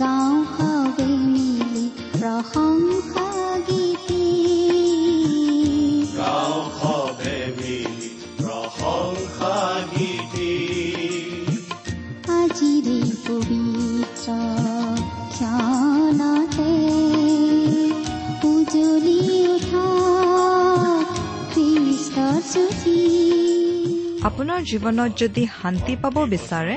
গাওঁ সবে মিলি প্ৰশংসা গীতি আজিৰে পবিত্ৰ ক্ষণতে উজলি উঠা খ্ৰীষ্টৰ আপোনাৰ জীৱনত যদি শান্তি পাব বিচাৰে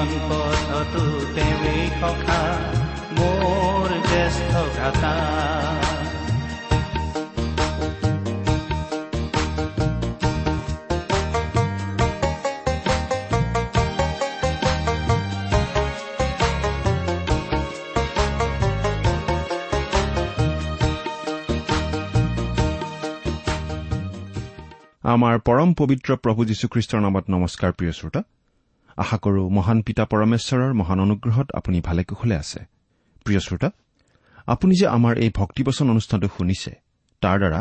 জীৱন পথতো তেওঁৱে সখা মোৰ জ্যেষ্ঠ ঘাতা আমাৰ পৰম পবিত্ৰ প্ৰভু যীশুখ্ৰীষ্টৰ নামত নমস্কাৰ প্ৰিয় শ্ৰোতা। আশা কৰো মহান পিতা পৰমেশ্বৰৰ মহান অনুগ্ৰহত আপুনি ভালে কুশলে আছে। প্ৰিয় শ্ৰোতা আপুনি যে আমাৰ এই ভক্তিবচন অনুষ্ঠানটো শুনিছে তাৰ দ্বাৰা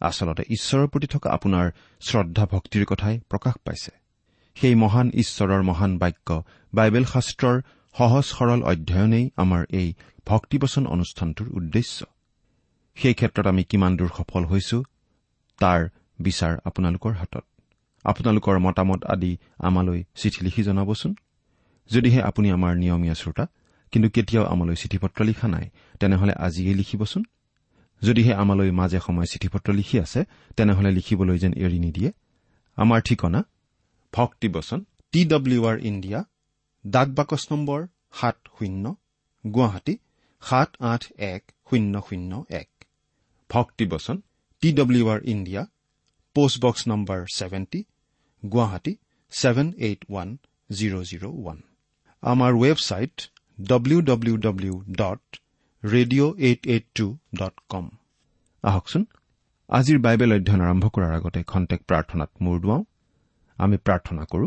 আচলতে ঈশ্বৰৰ প্ৰতি থকা আপোনাৰ শ্ৰদ্ধা ভক্তিৰ কথাই প্ৰকাশ পাইছে। সেই মহান ঈশ্বৰৰ মহান বাক্য বাইবেল শাস্ত্ৰৰ সহজ সৰল অধ্যয়নেই আমাৰ এই ভক্তিবচন অনুষ্ঠানটোৰ উদ্দেশ্য। সেই ক্ষেত্ৰত আমি কিমান দূৰ সফল হৈছো তাৰ বিচাৰ আপোনালোকৰ হাতত। আপোনালোকৰ মতামত আদি আমালৈ চিঠি লিখি জনাবচোন। যদিহে আপুনি আমাৰ নিয়মীয়া শ্ৰোতা কিন্তু কেতিয়াও আমালৈ চিঠি পত্ৰ লিখা নাই তেনেহলে আজিয়েই লিখিবচোন। যদিহে আমালৈ মাজে সময়ে চিঠি পত্ৰ লিখি আছে তেনেহলে লিখিবলৈ যেন এৰি নিদিয়ে। আমাৰ ঠিকনা ভক্তিবচন টি ডব্লিউ আৰ ইণ্ডিয়া ডাক বাকচ নম্বৰ সাত শূন্য গুৱাহাটী সাত আঠ এক শূন্য শূন্য এক। ভক্তিবচন T W R India postbox number seventy Guwahati seven eight one zero' zero' one আমাৰ website W W W dot radio' eight eight two dot com আহকচোন আজিৰ বাইবেল অধ্যয়ন আৰম্ভ কৰাৰ আগতে খন্তেক প্ৰাৰ্থনাত মূৰ দুৱাওঁ। আমি প্ৰাৰ্থনা কৰো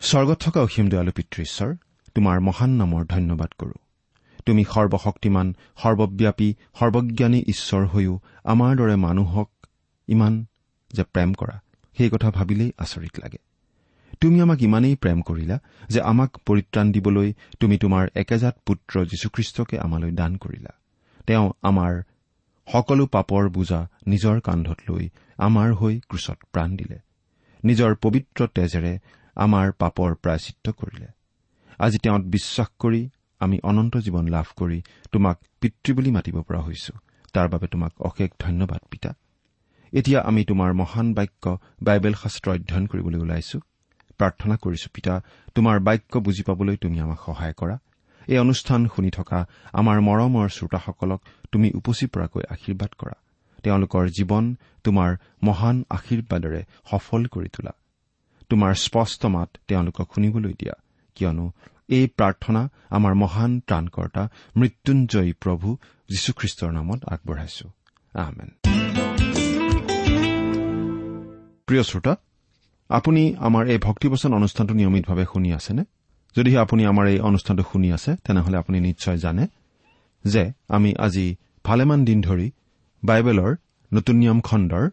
স্বৰ্গত থকা অসীম দয়ালু পিতৃশ্বৰ তোমাৰ মহান নামৰ ধন্যবাদ কৰো। তুমি সৰ্বশক্তিমান সৰ্বব্যাপী সৰ্বজ্ঞানী ঈশ্বৰ হৈও আমাৰ দৰে মানুহক ইমান যে প্ৰেম কৰা সেই কথা ভাবিলেই আচৰিত লাগে। তুমি আমাক ইমানেই প্ৰেম কৰিলা যে আমাক পৰিত্ৰাণ দিবলৈ তুমি তোমাৰ একেজাত পুত্ৰ যীশুখ্ৰীষ্টকে আমালৈ দান কৰিলা। তেওঁ আমাৰ সকলো পাপৰ বোজা নিজৰ কান্ধত লৈ আমাৰ হৈ ক্ৰুচত প্ৰাণ দিলে। নিজৰ পবিত্ৰ তেজেৰে আমাৰ পাপৰ প্ৰায়চিত্ৰ কৰিলে। আজি তেওঁত বিশ্বাস কৰি আমি অনন্ত জীৱন লাভ কৰি তোমাক পিতৃ বুলি মাতিব পৰা হৈছো। তাৰ বাবে তোমাক অশেষ ধন্যবাদ পিতা। এতিয়া আমি তোমাৰ মহান বাক্য বাইবেল শাস্ত্ৰ অধ্যয়ন কৰিবলৈ ওলাইছো। প্ৰাৰ্থনা কৰিছো পিতা তোমাৰ বাক্য বুজি পাবলৈ তুমি আমাক সহায় কৰা। এই অনুষ্ঠান শুনি থকা আমাৰ মৰমৰ শ্ৰোতাসকলক তুমি উপচি পৰাকৈ আশীৰ্বাদ কৰা। তেওঁলোকৰ জীৱন তোমাৰ মহান আশীৰ্বাদেৰে সফল কৰি তোলা। তোমাৰ স্পষ্ট মাত তেওঁলোকক শুনিবলৈ দিয়া কিয়নো এই প্ৰাৰ্থনা আমাৰ মহান ত্ৰাণকৰ্তা মৃত্যুঞ্জয়ী প্ৰভু যীশুখ্ৰীষ্টৰ নামত আগবঢ়াইছো। আহমেন প্ৰিয় শ্ৰোতা আপুনি আমাৰ এই ভক্তিবচন অনুষ্ঠানটো নিয়মিতভাৱে শুনি আছেনে? যদিহে আপুনি আমাৰ এই অনুষ্ঠানটো শুনি আছে তেনেহলে আপুনি নিশ্চয় জানে যে আমি আজি ভালেমান দিন ধৰি বাইবেলৰ নতুন নিয়ম খণ্ডৰ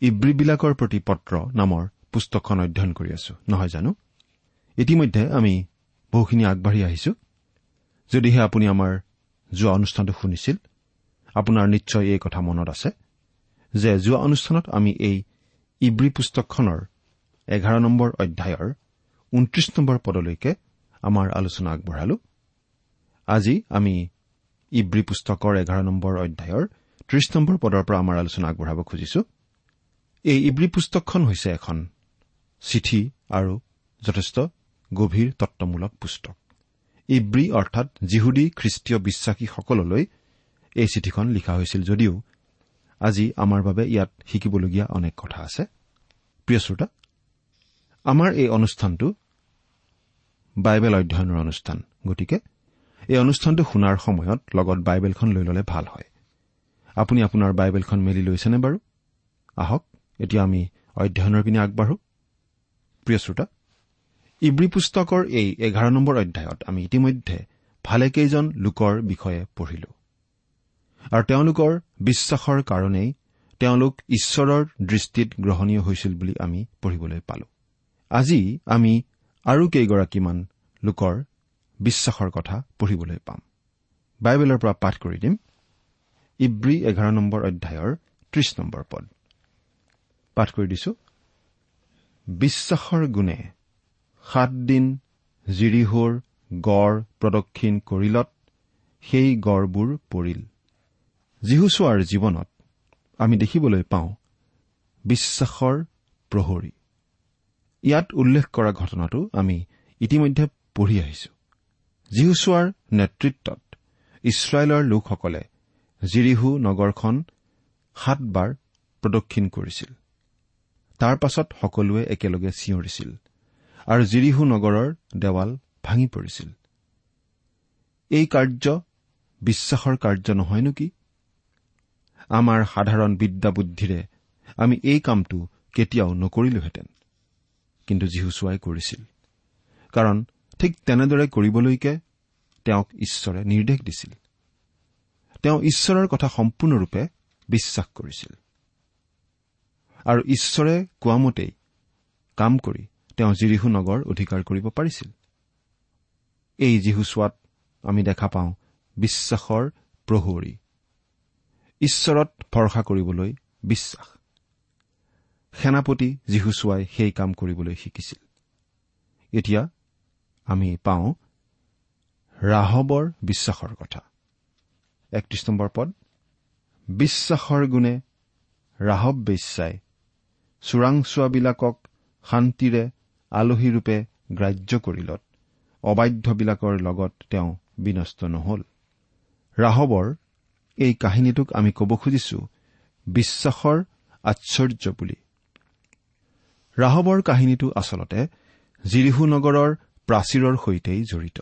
ইব্ৰীবিলাকৰ প্ৰতি পত্ৰ নামৰ পুস্তকখন অধ্যয়ন কৰি আছো। নহয় জানো? ইতিমধ্যে আমি বহুখিনি আগবাঢ়ি আহিছো। যদিহে আপুনি আমাৰ যোৱা অনুষ্ঠানটো শুনিছিল আপোনাৰ নিশ্চয় এই কথা মনত আছে যে যোৱা অনুষ্ঠানত আমি এই ইব্ৰী পুস্তকখনৰ এঘাৰ নম্বৰ অধ্যায়ৰ ঊনত্ৰিশ নম্বৰ পদলৈকে আমাৰ আলোচনা আগবঢ়ালো। আজি আমি ইব্ৰী পুস্তকৰ এঘাৰ নম্বৰ অধ্যায়ৰ ত্ৰিশ নম্বৰ পদৰ পৰা আমাৰ আলোচনা আগবঢ়াব খুজিছো। এই ইব্ৰী পুস্তকখন হৈছে এখন চিঠি আৰু যথেষ্ট গভীৰ তত্বমূলক পুস্তক। ইব্ৰী অৰ্থাৎ জিহুদী খ্ৰীষ্টীয় বিশ্বাসীসকললৈ এই চিঠিখন লিখা হৈছিল যদিও আজি আমাৰ বাবে ইয়াত শিকিবলগীয়া অনেক কথা আছে। প্ৰিয় শ্ৰোতা আমাৰ এই অনুষ্ঠানটো বাইবেল অধ্যয়নৰ অনুষ্ঠান গতিকে এই অনুষ্ঠানটো শুনাৰ সময়ত লগত বাইবেলখন লৈ ললে ভাল হয়। আপুনি আপোনাৰ বাইবেলখন মেলি লৈছেনে বাৰু? আহক এতিয়া আমি অধ্যয়নৰ পিনে আগবাঢ়ো। প্ৰিয় শ্ৰোতা ইব্ৰী পুস্তকৰ এই এঘাৰ নম্বৰ অধ্যায়ত আমি ইতিমধ্যে ভালেকেইজন লোকৰ বিষয়ে পঢ়িলো। আৰু তেওঁলোকৰ বিশ্বাসৰ কাৰণেই তেওঁলোক ঈশ্বৰৰ দৃষ্টিত গ্ৰহণীয় হৈছিল বুলি আমি পঢ়িবলৈ পালো। আজি আমি আৰু কেইগৰাকীমান লোকৰ বিশ্বাসৰ কথা পঢ়িবলৈ পাম। বাইবেলৰ পৰা পাঠ কৰি দিম। ইব্ৰী এঘাৰ নম্বৰ অধ্যায়ৰ ত্ৰিশ নম্বৰ পদ। পাঠ কৰি দিছো। বিশ্বাসৰ গুণে সাতদিন জিৰিহোৰ গড় প্ৰদক্ষিণ কৰিলত সেই গড়বোৰ পৰিল। যীহুচোৱাৰ জীৱনত আমি দেখিবলৈ পাওঁ বিশ্বাসৰ প্ৰহৰী। ইয়াত উল্লেখ কৰা ঘটনাটো আমি ইতিমধ্যে পঢ়ি আহিছো। যীহুচোৱাৰ নেতৃত্বত ইছৰাইলৰ লোকসকলে জিৰিহু নগৰখন সাতবাৰ প্ৰদক্ষিণ কৰিছিল। তাৰ পাছত সকলোৱে একেলগে চিঞৰিছিল আৰু জিৰিহু নগৰৰ দেৱাল ভাঙি পৰিছিল। এই কাৰ্য বিশ্বাসৰ কাৰ্য নহয়নো কি? আমাৰ সাধাৰণ বিদ্যা বুদ্ধিৰে আমি এই কামটো কেতিয়াও নকৰিলোহেঁতেন। কিন্তু যীহুচুৱাই কৰিছিল। কাৰণ ঠিক তেনেদৰে কৰিবলৈকে তেওঁক ঈশ্বৰে নিৰ্দেশ দিছিল। তেওঁ ঈশ্বৰৰ কথা সম্পূৰ্ণৰূপে বিশ্বাস কৰিছিল। আৰু ঈশ্বৰে কোৱামতেই কাম কৰি তেওঁ জিৰিহু নগৰ অধিকাৰ কৰিব পাৰিছিল। এই যীহুচোৱাত আমি দেখা পাওঁ বিশ্বাসৰ প্ৰহৰী। ঈশ্বৰত ভৰসা কৰিবলৈ বিশ্বাস। সেনাপতি যীহুচুৱাই সেই কাম কৰিবলৈ শিকিছিল। এতিয়া আমি পাওঁ ৰাহবৰ বিশ্বাসৰ কথা। একত্ৰিশ নম্বৰ পদ। বিশ্বাসৰ গুণে ৰাহব বেশ্যাই চোৰাংচোৱাবিলাকক শান্তিৰে আলহীৰূপে গ্ৰাহ্য কৰিলত অবাধ্যবিলাকৰ লগত তেওঁ বিনষ্ট নহল। ৰাহবৰ এই কাহিনীটোক আমি ক'ব খুজিছো বিশ্বাসৰ আশ্চৰ্য বুলি। ৰাহবৰ কাহিনীটো আচলতে জিৰিহু নগৰৰ প্ৰাচীৰৰ সৈতেই জড়িত।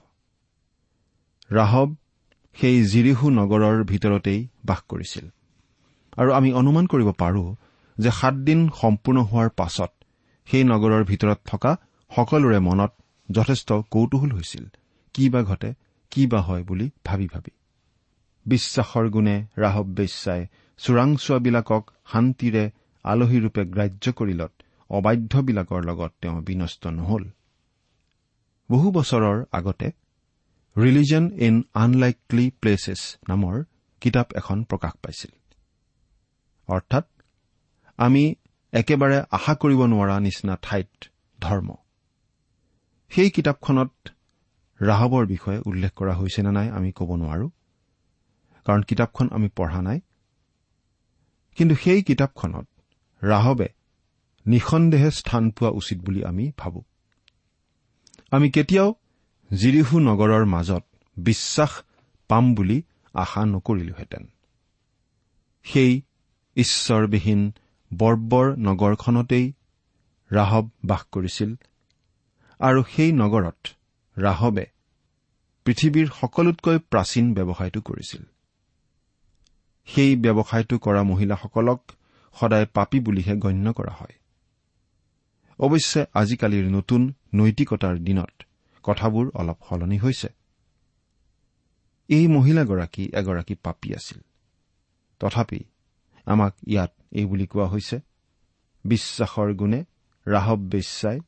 ৰাহব সেই জিৰিহু নগৰৰ ভিতৰতেই বাস কৰিছিল। আৰু আমি অনুমান কৰিব পাৰো যে সাতদিন সম্পূৰ্ণ হোৱাৰ পাছত সেই নগৰৰ ভিতৰত থকা সকলোৰে মনত যথেষ্ট কৌতূহল হৈছিল। কি বা ঘটে কি বা হয় বুলি ভাবি ভাবি। বিশ্বাসৰ গুণে ৰাহব বেশ্যাই চোৰাংচোৱাবিলাকক শান্তিৰে আলহীৰূপে গ্ৰাহ্য কৰিলত অবাধ্যবিলাকৰ লগত তেওঁ বিনষ্ট নহল। বহু বছৰৰ আগতে ৰিলিজন ইন আনলাইকলি প্লেচেছ নামৰ কিতাপ এখন প্ৰকাশ পাইছিল। অৰ্থাৎ আমি একেবাৰে আশা কৰিব নোৱাৰা নিচিনা ঠাইত ধৰ্ম সেই কিতাপখনত ৰাহবৰ বিষয়ে উল্লেখ কৰা হৈছে নে নাই আমি ক'ব নোৱাৰো। কাৰণ কিতাপখন আমি পঢ়া নাই। কিন্তু সেই কিতাপখনত ৰাহবে নিঃসন্দেহে স্থান পোৱা উচিত বুলি আমি ভাবো। আমি কেতিয়াও জিৰিহু নগৰৰ মাজত বিশ্বাস পাম বুলি আশা নকৰিলোহেঁতেন। সেই ঈশ্বৰবিহীন বৰ্বৰ নগৰখনতেই ৰাহব বাস কৰিছিল আৰু সেই নগৰত ৰাহবে পৃথিৱীৰ সকলোতকৈ প্ৰাচীন ব্যৱসায়টো কৰিছিল। সেই ব্যৱসায়টো কৰা মহিলাসকলক সদায় পাপী বুলিহে গণ্য কৰা হয়। অৱশ্যে আজিকালিৰ নতুন নৈতিকতাৰ দিনত কথাবোৰ অলপ সলনি হৈছে। এই মহিলাগৰাকী এগৰাকী পাপী আছিল। তথাপি আমাক ইয়াত এই বুলি কোৱা হৈছে বিশ্বাসৰ গুণে ৰাহব বেশ্যাই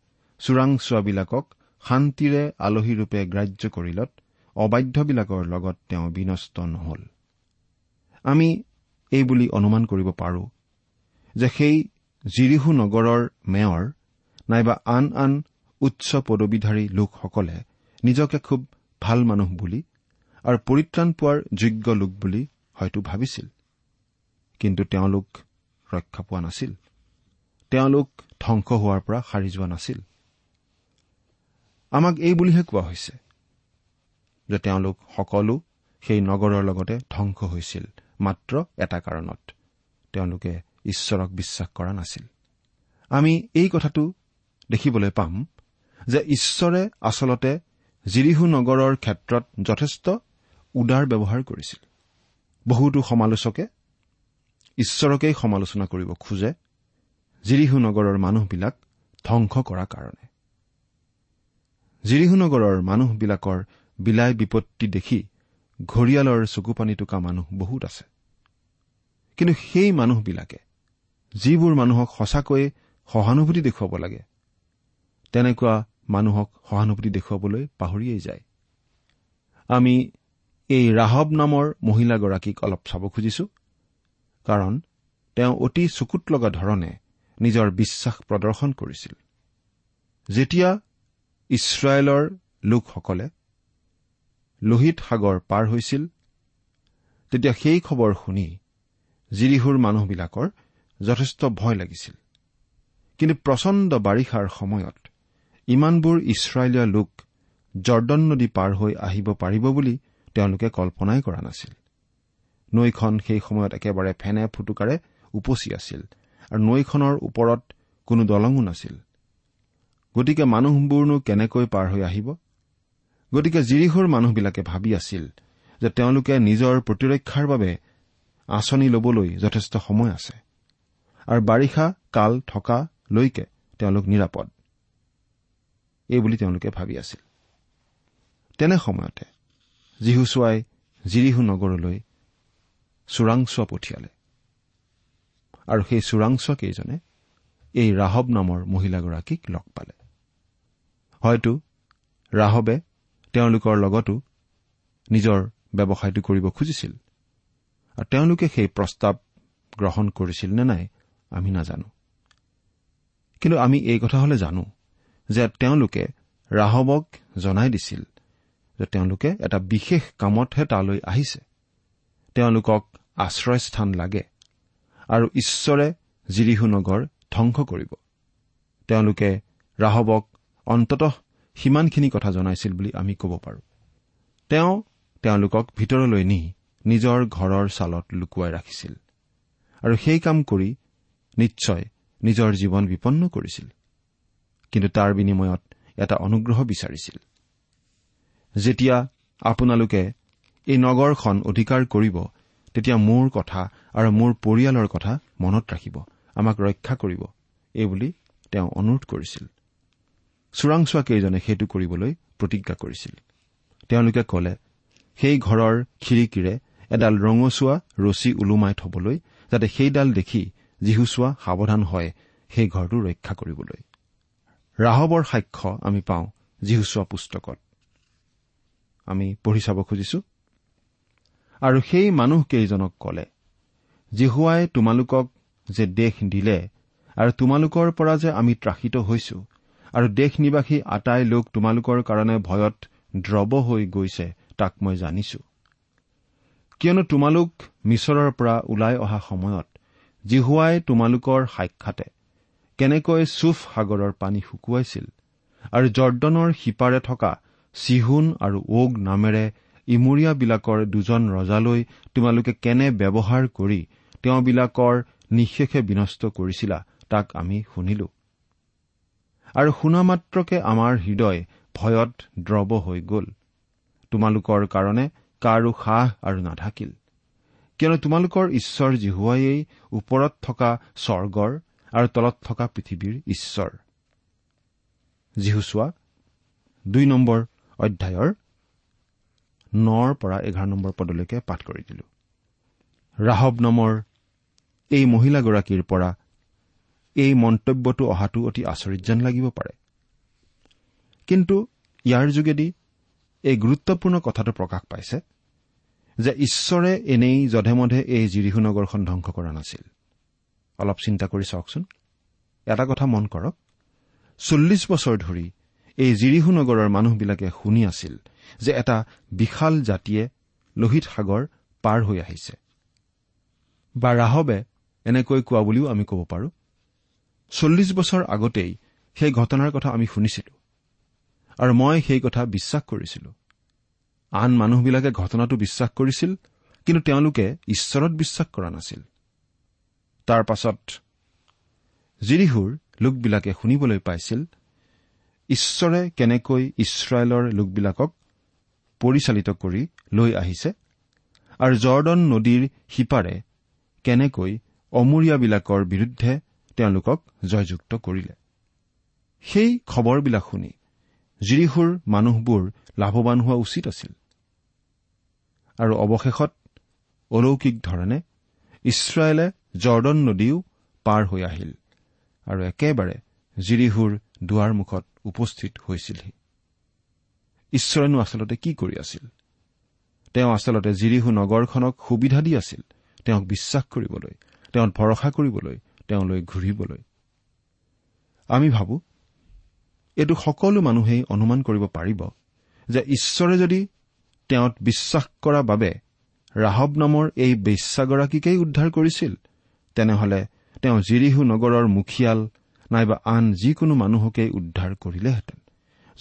চোৰাংচোৱাবিলাকক শান্তিৰে আলহীৰূপে গ্ৰাহ্য কৰিলত অবাধ্যবিলাকৰ লগত তেওঁ বিনষ্ট নহল। আমি এই বুলি অনুমান কৰিব পাৰো যে সেই জিৰিহু নগৰৰ মেয়ৰ নাইবা আন আন উচ্চ পদবীধাৰী লোকসকলে নিজকে খুব ভাল মানুহ বুলি আৰু পৰিত্ৰাণ পোৱাৰ যোগ্য লোক বুলি হয়তো ভাবিছিল। কিন্তু তেওঁলোক ৰক্ষা পোৱা নাছিল। তেওঁলোক ধ্বংস হোৱাৰ পৰা সাৰি যোৱা নাছিল। আমাক এই বুলিহে কোৱা হৈছে যে তেওঁলোক সকলো সেই নগৰৰ লগতে ধ্বংস হৈছিল। মাত্ৰ এটা কাৰণত। তেওঁলোকে ঈশ্বৰক বিশ্বাস কৰা নাছিল। আমি এই কথাটো দেখিবলৈ পাম যে ঈশ্বৰে আচলতে জিৰিহু নগৰৰ ক্ষেত্ৰত যথেষ্ট উদাৰ ব্যৱহাৰ কৰিছিল। বহুতো সমালোচকে ঈশ্বৰকেই সমালোচনা কৰিব খোজে জিৰিহু নগৰৰ মানুহবিলাক ধ্বংস কৰাৰ কাৰণে। জিৰিহু নগৰৰ মানুহবিলাকৰ বিলাই বিপত্তি দেখি ঘৰিয়ালৰ চকুপানী টোকা মানুহ বহুত আছে। কিন্তু সেই মানুহবিলাকে যিবোৰ মানুহক সঁচাকৈয়ে সহানুভূতি দেখুৱাব লাগে তেনেকুৱা মানুহক সহানুভূতি দেখুৱাবলৈ পাহৰিয়েই যায়। আমি এই ৰাহব নামৰ মহিলাগৰাকীক অলপ চাব খুজিছো কাৰণ তেওঁ অতি চকুত লগা ধৰণে নিজৰ বিশ্বাস প্ৰদৰ্শন কৰিছিল। যেতিয়া ইছৰাইলৰ লোকসকলে লোহিত সাগৰ পাৰ হৈছিল। তেতিয়া সেই খবৰ শুনি জিৰিহুৰ মানুহবিলাকৰ যথেষ্ট ভয় লাগিছিল। কিন্তু প্ৰচণ্ড বাৰিষাৰ সময়ত ইমানবোৰ ইছৰাইলীয় লোক জৰ্দন নদী পাৰ হৈ আহিব পাৰিব বুলি তেওঁলোকে কল্পনাই কৰা নাছিল। নৈখন সেই সময়ত একেবাৰে ফেনে ফুটুকাৰে উপচি আছিল আৰু নৈখনৰ ওপৰত কোনো দলঙো নাছিল। গতিকে মানুহবোৰনো কেনেকৈ পাৰ হৈ আহিব? গতিকে জিৰিহুৰ মানুহবিলাকে ভাবি আছিল যে তেওঁলোকে নিজৰ প্ৰতিৰক্ষাৰ বাবে আঁচনি ল'বলৈ যথেষ্ট সময় আছে। আৰু বাৰিষা কাল থকালৈকে তেওঁলোক নিৰাপদ। এইবুলি তেওঁলোকে ভাবি আছিল। তেনে সময়তে যীহুচুৱাই জিৰিহু নগৰলৈ চোৰাংচোৱা পঠিয়ালে। আৰু সেই চোৰাংচোৱা কেইজনে এই ৰাহব নামৰ মহিলাগৰাকীক লগ পালে। হয়তো ৰাহবে তেওঁলোকৰ লগতো নিজৰ ব্যৱসায়টো কৰিব খুজিছিল। আৰু তেওঁলোকে সেই প্ৰস্তাৱ গ্ৰহণ কৰিছিল নে নাই আমি নাজানো। কিন্তু আমি এই কথা হলে জানো যে তেওঁলোকে ৰাহবক জনাই দিছিল যে তেওঁলোকে এটা বিশেষ কামতহে তালৈ আহিছে। তেওঁলোকক আশ্ৰয়স্থান লাগে আৰু ঈশ্বৰে জিৰিহু নগৰ ধ্বংস কৰিব। তেওঁলোকে ৰাহবক অন্ততঃ সিমানখিনি কথা জনাইছিল বুলি আমি ক'ব পাৰোঁ। তেওঁ তেওঁলোকক ভিতৰলৈ নি নিজৰ ঘৰৰ ছালত লুকুৱাই ৰাখিছিল আৰু সেই কাম কৰি নিশ্চয় নিজৰ জীৱন বিপন্ন কৰিছিল। কিন্তু তাৰ বিনিময়ত এটা অনুগ্ৰহ বিচাৰিছিল। যেতিয়া আপোনালোকে এই নগৰখন অধিকাৰ কৰিব তেতিয়া মোৰ কথা আৰু মোৰ পৰিয়ালৰ কথা মনত ৰাখিব আমাক ৰক্ষা কৰিব এইবুলি তেওঁ অনুৰোধ কৰিছিল। চোৰাংচোৱা কেইজনে সেইটো কৰিবলৈ প্ৰতিজ্ঞা কৰিছিল। তেওঁলোকে কলে সেই ঘৰৰ খিৰিকীৰে এডাল ৰঙচুৱা ৰছী ওলোমাই থবলৈ যাতে সেইডাল দেখি যীহুচোৱা সাৱধান হয় সেই ঘৰটো ৰক্ষা কৰিবলৈ। ৰাহবৰ সাক্ষ্য আমি পাওঁ যীহুচোৱা পুস্তকত। আমি পঢ়ি চাব খুজিছো? আৰু সেই মানুহকেইজনক কলে জিহুৱাই তোমালোকক যে দেশ দিলে আৰু তোমালোকৰ পৰা যে আমি ত্ৰাসিত হৈছো আৰু দেশ নিবাসী আটাই লোক তোমালোকৰ কাৰণে ভয়ত দ্ৰৱ হৈ গৈছে তাক মই জানিছো। কিয়নো তোমালোক মিছৰৰ পৰা ওলাই অহা সময়ত জিহুৱাই তোমালোকৰ সাক্ষাতে কেনেকৈ চুফ সাগৰৰ পানী শুকুৱাইছিল আৰু জৰ্দনৰ সিপাৰে থকা চিহুন আৰু ওগ নামেৰে ইমূৰীয়াবিলাকৰ দুজন ৰজালৈ তোমালোকে কেনে ব্যৱহাৰ কৰি তেওঁবিলাকৰ নিশেষে বিনষ্ট কৰিছিলা তাক আমি শুনিলো। আৰু শুনা মাত্ৰকে আমাৰ হৃদয় ভয়ত দ্ৰৱ হৈ গ'ল। তোমালোকৰ কাৰণে কাৰো সাহ আৰু নাথাকিল। কিয়নো তোমালোকৰ ঈশ্বৰ জিহুৱাইয়েই ওপৰত থকা স্বৰ্গৰ আৰু তলত থকা পৃথিৱীৰ ঈশ্বৰ। যীহুচোৱা দুই নম্বৰ অধ্যায়ৰ নৰ পৰা এঘাৰ নম্বৰ পদলৈকে পাঠ কৰি দিলো। ৰাহব নামৰ এই মহিলাগৰাকীৰ পৰা এই মন্তব্যটো অহাটো অতি আচৰিত যেন লাগিব পাৰে। কিন্তু ইয়াৰ যোগেদি এই গুৰুত্বপূৰ্ণ কথাটো প্ৰকাশ পাইছে যে ঈশ্বৰে এনেই যধে মধে এই জিৰিহু নগৰখন ধ্বংস কৰা নাছিল। অলপ চিন্তা কৰি চাওকচোন। এটা কথা মন কৰক। চল্লিছ বছৰ ধৰি এই জিৰিহু নগৰৰ মানুহবিলাকে শুনি আছিল যে এটা বিশাল জাতিয়ে লোহিত সাগৰ পাৰ হৈ আহিছে। বা ৰাহবে এনেকৈ কোৱা বুলিও আমি ক'ব পাৰোঁ। চল্লিছ বছৰ আগতেই সেই ঘটনাৰ কথা আমি শুনিছিলো। আৰু মই সেই কথা বিশ্বাস কৰিছিলো। আন মানুহবিলাকে ঘটনাটো বিশ্বাস কৰিছিল কিন্তু তেওঁলোকে ঈশ্বৰত বিশ্বাস কৰা নাছিল। তাৰ পাছত জিৰিহুৰ লোকবিলাকে শুনিবলৈ পাইছিল ঈশ্বৰে কেনেকৈ ইছৰাইলৰ লোকবিলাকক পৰিচালিত কৰি লৈ আহিছে আৰু জৰ্দন নদীৰ সিপাৰে কেনেকৈ অমূৰীয়াবিলাকৰ বিৰুদ্ধে তেওঁলোকক জয়যুক্ত কৰিলে। সেই খবৰবিলাক শুনি জিৰিহুৰ মানুহবোৰ লাভৱান হোৱা উচিত আছিল। আৰু অৱশেষত অলৌকিক ধৰণে ইছৰাইলে জৰ্দন নদীও পাৰ হৈ আহিল আৰু একেবাৰে জিৰিহুৰ দুৱাৰমুখত উপস্থিত হৈছিলহি। ঈশ্বৰেনো আচলতে কি কৰি আছিল? তেওঁ আচলতে জিৰিহু নগৰখনক সুবিধা দি আছিল। তেওঁক বিশ্বাস কৰিবলৈ তেওঁত ভৰসা কৰিবলৈ তেওঁলৈ ঘূৰিবলৈ। আমি ভাবো এইটো সকলো মানুহেই অনুমান কৰিব পাৰিব যে ঈশ্বৰে যদি তেওঁত বিশ্বাস কৰা বাবে ৰাহব নামৰ এই বেশ্যাগৰাকীকেই উদ্ধাৰ কৰিছিল তেনেহলে তেওঁ জিৰিহু নগৰৰ মুখিয়াল নাইবা আন যিকোনো মানুহকেই উদ্ধাৰ কৰিলেহেঁতেন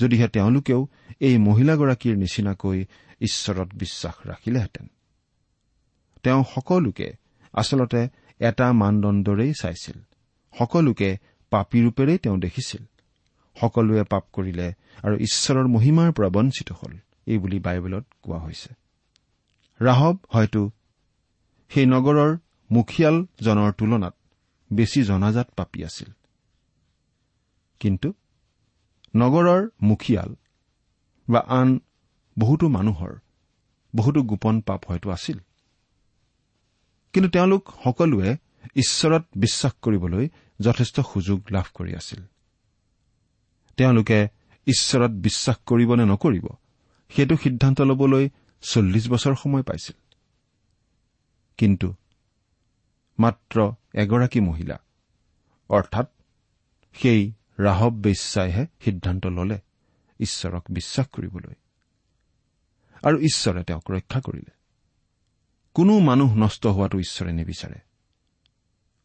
যদিহে তেওঁলোকেও এই মহিলাগৰাকীৰ নিচিনাকৈ ঈশ্বৰত বিশ্বাস ৰাখিলেহেঁতেন। তেওঁ সকলোকে আচলতে এটা মানদণ্ডৰেই চাইছিল। সকলোকে পাপীৰূপেৰেই তেওঁ দেখিছিল। সকলোৱে পাপ কৰিলে আৰু ঈশ্বৰৰ মহিমাৰ পৰা বঞ্চিত হ'ল এই বুলি বাইবেলত কোৱা হৈছে। ৰাহব হয়তো সেই নগৰৰ মুখিয়ালজনৰ তুলনাত বেছি জনাজাত পাপী আছিল। কিন্তু নগৰৰ মুখিয়াল বা আন বহুতো মানুহৰ বহুতো গোপন পাপ হয়তো আছিল। কিন্তু তেওঁলোক সকলোৱে ঈশ্বৰত বিশ্বাস কৰিবলৈ যথেষ্ট সুযোগ লাভ কৰি আছিল। তেওঁলোকে ঈশ্বৰত বিশ্বাস কৰিব নে নকৰিব সেইটো সিদ্ধান্ত ল'বলৈ চল্লিছ বছৰ সময় পাইছিল। কিন্তু মাত্ৰ এগৰাকী মহিলা অৰ্থাৎ সেই ৰাহব বেশ্যাইহে সিদ্ধান্ত ল'লে ঈশ্বৰক বিশ্বাস কৰিবলৈ। আৰু ঈশ্বৰে তেওঁক ৰক্ষা কৰিলে। কোনো মানুহ নষ্ট হোৱাটো ঈশ্বৰে নিবিচাৰে।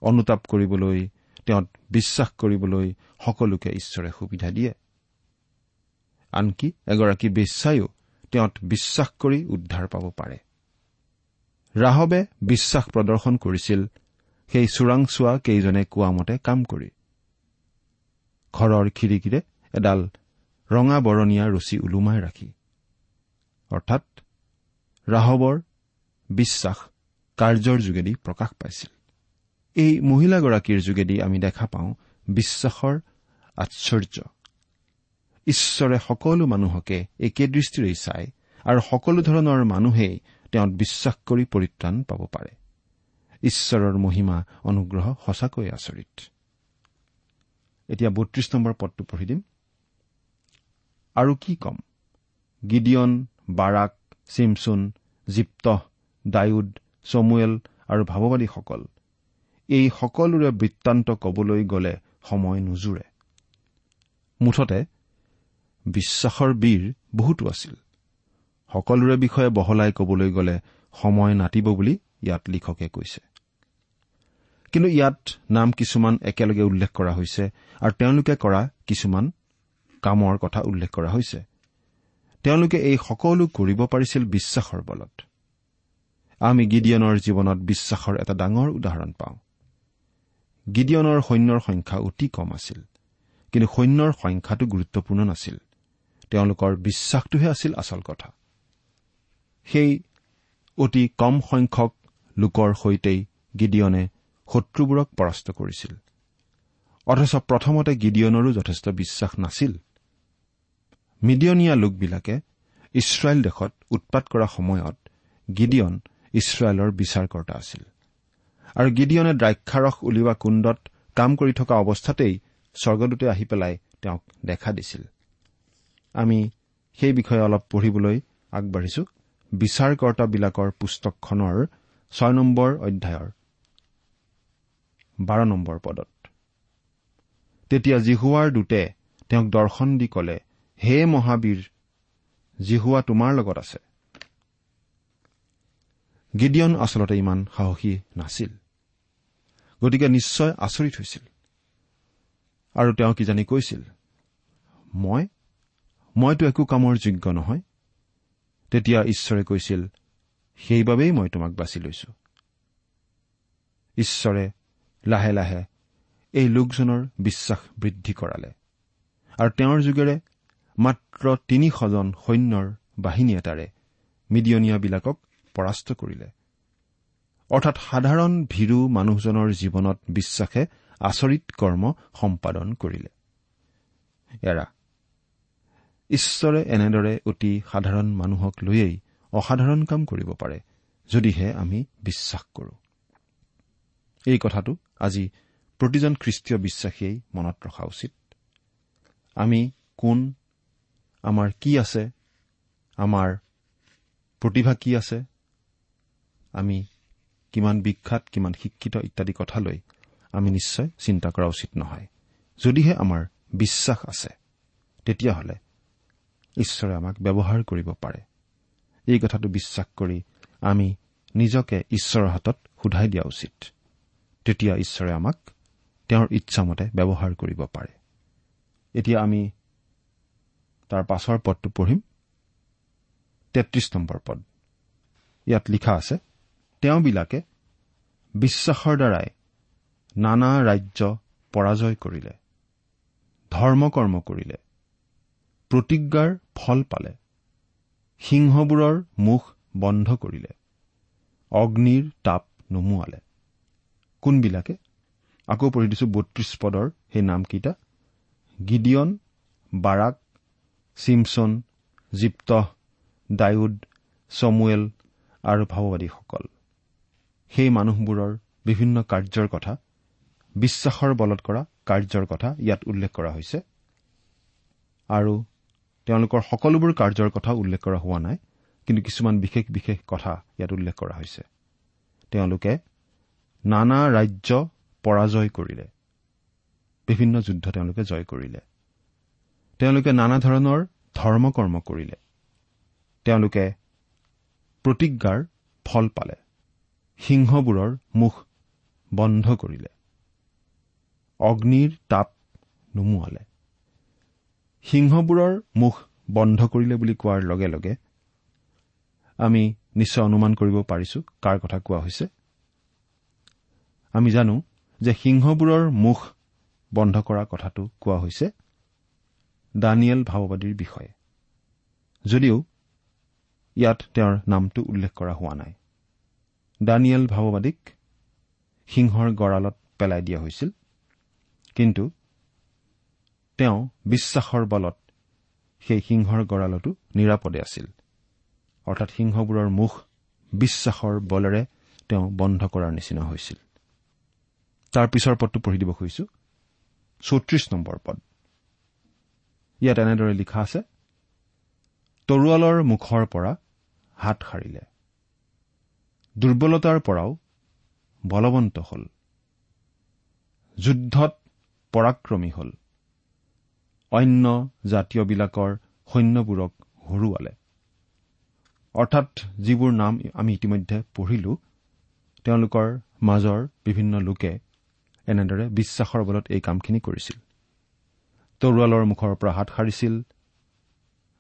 অনুতাপ কৰিবলৈ তেওঁত বিশ্বাস কৰিবলৈ সকলোকে ঈশ্বৰে সুবিধা দিয়ে। আনকি এগৰাকী বেশ্যায়ো তেওঁত বিশ্বাস কৰি উদ্ধাৰ পাব পাৰে। ৰাহবে বিশ্বাস প্ৰদৰ্শন কৰিছিল সেই চোৰাংচোৱা কেইজনে কোৱা মতে কাম কৰি। ঘৰৰ খিৰিকীৰে এডাল ৰঙা বৰণীয়া ৰছী ওলোমাই ৰাখি। অৰ্থাৎ ৰাহবৰ বিশ্বাস কাৰ্যৰ যোগেদি প্ৰকাশ পাইছিল। এই মহিলাগৰাকীৰ যোগেদি আমি দেখা পাওঁ বিশ্বাসৰ আশ্চৰ্য। ঈশ্বৰে সকলো মানুহকে একে দৃষ্টিৰেই চায় আৰু সকলো ধৰণৰ মানুহেই তেওঁত বিশ্বাস কৰি পৰিত্ৰাণ পাব পাৰে। ঈশ্বৰৰ মহিমা অনুগ্ৰহ সঁচাকৈ আচৰিত। এতিয়া বত্ৰিশ নম্বৰ পদটো পঢ়ি দিম। আৰু কি কম? Gideon Barak Samson Jephthah ডায়ুদ Samuel আৰু ভাৱবাদীসকল। এই সকলোৰে বৃত্তান্ত কবলৈ গ'লে সময় নোজোৰে। মুঠতে বিশ্বাসৰ বীৰ বহুতো আছিল। সকলোৰে বিষয়ে বহলাই কবলৈ গ'লে সময় নাটিব বুলি ইয়াত লিখকে কৈছে। কিন্তু ইয়াত নাম কিছুমান একেলগে উল্লেখ কৰা হৈছে আৰু তেওঁলোকে কৰা কিছুমান কামৰ কথা উল্লেখ কৰা হৈছে। তেওঁলোকে এই সকলো কৰিব পাৰিছিল বিশ্বাসৰ বলত। আমি গিডিয়নৰ জীৱনত বিশ্বাসৰ এটা ডাঙৰ উদাহৰণ পাওঁ। গিডিয়নৰ সৈন্যৰ সংখ্যা অতি কম আছিল কিন্তু সৈন্যৰ সংখ্যাটো গুৰুত্বপূৰ্ণ নাছিল। তেওঁলোকৰ বিশ্বাসটোহে আছিল আচল কথা। সেই অতি কম সংখ্যক লোকৰ সৈতেই গিডিয়নে শত্ৰুবোৰক পৰাস্ত কৰিছিল। অথচ প্ৰথমতে গিডিয়নৰো যথেষ্ট বিশ্বাস নাছিল। মিডিয়নীয়া লোকবিলাকে ইছৰাইল দেশত উৎপাত কৰা সময়ত গিডিয়ন ইছৰাইলৰ বিচাৰকৰ্তা আছিল। আৰু গিডিয়নে দ্ৰাক্ষাৰস উলিওৱা কুণ্ডত কাম কৰি থকা অৱস্থাতেই স্বৰ্গদূতে আহি পেলাই তেওঁক দেখা দিছিল। আমি সেই বিষয়ে অলপ পঢ়িবলৈ আগবাঢ়িছো। বিচাৰকৰ্তাবিলাকৰ পুস্তকখনৰ ছয় নম্বৰ অধ্যায়ৰ বাৰ নম্বৰ পদত। তেতিয়া জিহুৱাৰ দূতে তেওঁক দৰ্শন দি কলে হে মহাবীৰ জিহুৱা তোমাৰ লগত আছে। গিডিয়ন আচলতে ইমান সাহসী নাছিল। গতিকে নিশ্চয় আচৰিত হৈছিল। আৰু তেওঁ কিজানি কৈছিল? মই? মইতো একো কামৰ যোগ্য নহয়। তেতিয়া ঈশ্বৰে কৈছিল সেইবাবেই মই তোমাক বাছি লৈছো। ঈশ্বৰে লাহে লাহে এই লোকজনৰ বিশ্বাস বৃদ্ধি কৰালে। আৰু তেওঁৰ যোগেৰে মাত্ৰ তিনিশজন সৈন্যৰ বাহিনী এটাৰে মিডিয়নীয়াবিলাকক পৰাস্ত কৰিলে। অৰ্থাৎ সাধাৰণ ভীৰু মানুহজনৰ জীৱনত বিশ্বাসে আচৰিত কৰ্ম সম্পাদন কৰিলে। ঈশ্বৰে এনেদৰে অতি সাধাৰণ মানুহক লৈয়েই অসাধাৰণ কাম কৰিব পাৰে যদিহে আমি বিশ্বাস কৰো। এই কথাটো আজি প্ৰতিজন খ্ৰীষ্টীয় বিশ্বাসীয়ে মনত ৰখা উচিত। আমি কোন আমাৰ কি আছে আমাৰ প্ৰতিভা কি আছে আমি কিমান বিখ্যাত কিমান শিক্ষিত ইত্যাদি কথালৈ আমি নিশ্চয় চিন্তা কৰা উচিত নহয়। যদিহে আমাৰ বিশ্বাস আছে তেতিয়াহ'লে ঈশ্বৰে আমাক ব্যৱহাৰ কৰিব পাৰে। এই কথাটো বিশ্বাস কৰি আমি নিজকে ঈশ্বৰৰ হাতত সোধাই দিয়া উচিত। তেতিয়া ঈশ্বৰে আমাক তেওঁৰ ইচ্ছামতে ব্যৱহাৰ কৰিব পাৰে। এতিয়া আমি তাৰ পাছৰ পদটো পঢ়িম। তেত্ৰিশ নম্বৰ পদ। ইয়াত লিখা আছে তেওঁবিলাকে বিশ্বাসৰ দ্বাৰাই নানা ৰাজ্য পৰাজয় কৰিলে ধৰ্মকৰ্ম কৰিলে প্ৰতিজ্ঞাৰ ফল পালে সিংহবোৰৰ মুখ বন্ধ কৰিলে অগ্নিৰ তাপ নুমুৱালে। কোনবিলাকে? আকৌ পঢ়ি দিছো বত্ৰিশ পদৰ সেই নামকেইটা। গিডিয়ন বাৰাক চিমছন জিপ্ত ডায়ুদ চমুৱেল আৰু ভাৱবাদীসকল। সেই মানুহবোৰৰ বিভিন্ন কাৰ্যৰ কথা বিশ্বাসৰ বলত কৰা কাৰ্যৰ কথা ইয়াত উল্লেখ কৰা হৈছে। আৰু তেওঁলোকৰ সকলোবোৰ কাৰ্যৰ কথা উল্লেখ কৰা হোৱা নাই কিন্তু কিছুমান বিশেষ বিশেষ কথা ইয়াত উল্লেখ কৰা হৈছে। তেওঁলোকে নানা ৰাজ্য পৰাজয় কৰিলে। বিভিন্ন যুদ্ধ তেওঁলোকে জয় কৰিলে। তেওঁলোকে নানা ধৰণৰ ধৰ্মকৰ্ম কৰিলে। তেওঁলোকে প্ৰতিজ্ঞাৰ ফল পালে। সিংহবোৰৰ মুখ বন্ধ কৰিলে। অগ্নিৰ তাপ নুমুৱালে। সিংহবোৰৰ মুখ বন্ধ কৰিলে বুলি কোৱাৰ লগে লগে আমি নিশ্চয় অনুমান কৰিব পাৰিছো কাৰ কথা কোৱা হৈছে। আমি জানো যে সিংহবোৰৰ মুখ বন্ধ কৰা কথাটো কোৱা হৈছে দানিয়েল ভাৱবাদীৰ বিষয়ে। যদিও ইয়াত তেওঁৰ নামটো উল্লেখ কৰা হোৱা নাই। দানিয়েল ভাৱবাদীক সিংহৰ গঁড়ালত পেলাই দিয়া হৈছিল। কিন্তু তেওঁ বিশ্বাসৰ বলত সেই সিংহৰ গঁড়ালতো নিৰাপদে আছিল। অৰ্থাৎ সিংহবোৰৰ মুখ বিশ্বাসৰ বলেৰে তেওঁ বন্ধ কৰাৰ নিচিনা হৈছিল। তাৰ পিছৰ পদটো পঢ়ি দিব খুজিছো। চৌত্ৰিশ নম্বৰ পদ। ইয়াত এনেদৰে লিখা আছে তৰোৱালৰ মুখৰ পৰা হাত সাৰিলে। দুৰ্বলতাৰ পৰাও বলৱন্ত হ'ল। যুদ্ধত পৰাক্ৰমী হ'ল। অন্য জাতীয়বিলাকৰ সৈন্যবোৰক হৰুৱালে। অৰ্থাৎ যিবোৰ নাম আমি ইতিমধ্যে পঢ়িলো তেওঁলোকৰ মাজৰ বিভিন্ন লোকে এনেদৰে বিশ্বাসৰ বলত এই কামখিনি কৰিছিল। তৰোৱালৰ মুখৰ পৰা হাত সাৰিছিল।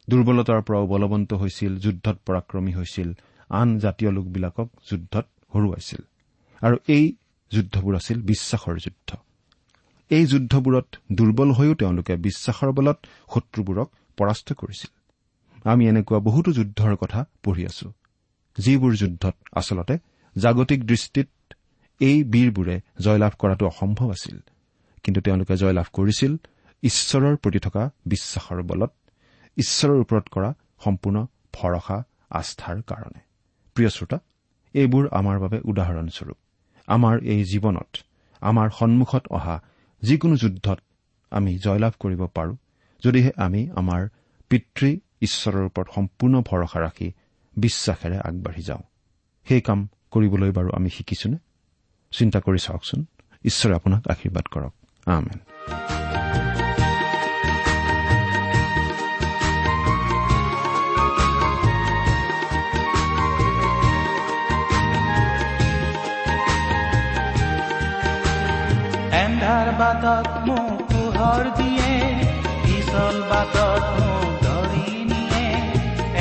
দুৰ্বলতাৰ পৰাও বলৱন্ত হৈছিল যুদ্ধত পৰাক্ৰমী হৈছিল। আন জাতীয় লোকবিলাকক যুদ্ধত হৰুৱাইছিল। আৰু এই যুদ্ধবোৰ আছিল বিশ্বাসৰ যুদ্ধ। এই যুদ্ধবোৰত দুৰ্বল হৈও তেওঁলোকে বিশ্বাসৰ বলত শত্ৰুবোৰক পৰাস্ত কৰিছিল। আমি এনেকুৱা বহুতো যুদ্ধৰ কথা পঢ়ি আছো যিবোৰ যুদ্ধত আচলতে জাগতিক দৃষ্টিত এই বীৰবোৰে জয়লাভ কৰাটো অসম্ভৱ আছিল। কিন্তু তেওঁলোকে জয়লাভ কৰিছিল ঈশ্বৰৰ প্ৰতি থকা বিশ্বাসৰ বলত ঈশ্বৰৰ ওপৰত কৰা সম্পূৰ্ণ ভৰসা আস্থাৰ কাৰণে। প্ৰিয় শ্ৰোতা এইবোৰ আমাৰ বাবে উদাহৰণস্বৰূপ। আমাৰ এই জীৱনত আমাৰ সন্মুখত অহা যিকোনো যুদ্ধত আমি জয়লাভ কৰিব পাৰোঁ যদিহে আমি আমাৰ পিতৃ ঈশ্বৰৰ ওপৰত সম্পূৰ্ণ ভৰসা ৰাখি বিশ্বাসেৰে আগবাঢ়ি যাওঁ। সেই কাম কৰিবলৈ বাৰু আমি শিকিছোনে? চিন্তা কৰি চাওকচোন। ঈশ্বৰে আপোনাক আশীৰ্বাদ কৰক। আমেন। এন্ধাৰ বাটত মোক পোহৰ দিয়ে পিছল বাটত মোক ধৰি নিয়ে।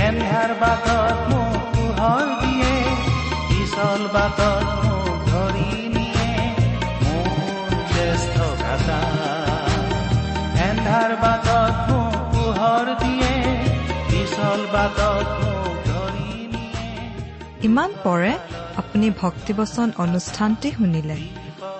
এন্ধাৰ বাটত মোক পোহৰ দিয়ে পিছল বাটত মোক ধৰি নিয়ে। মোৰ জ্যেষ্ঠ ভাষা। এন্ধাৰ বাটত মোক পোহৰ দিয়ে পিছল বাটত মোক ধৰি নিয়ে। ইমান পৰে আপুনি ভক্তিবচন অনুষ্ঠানটি শুনিলে।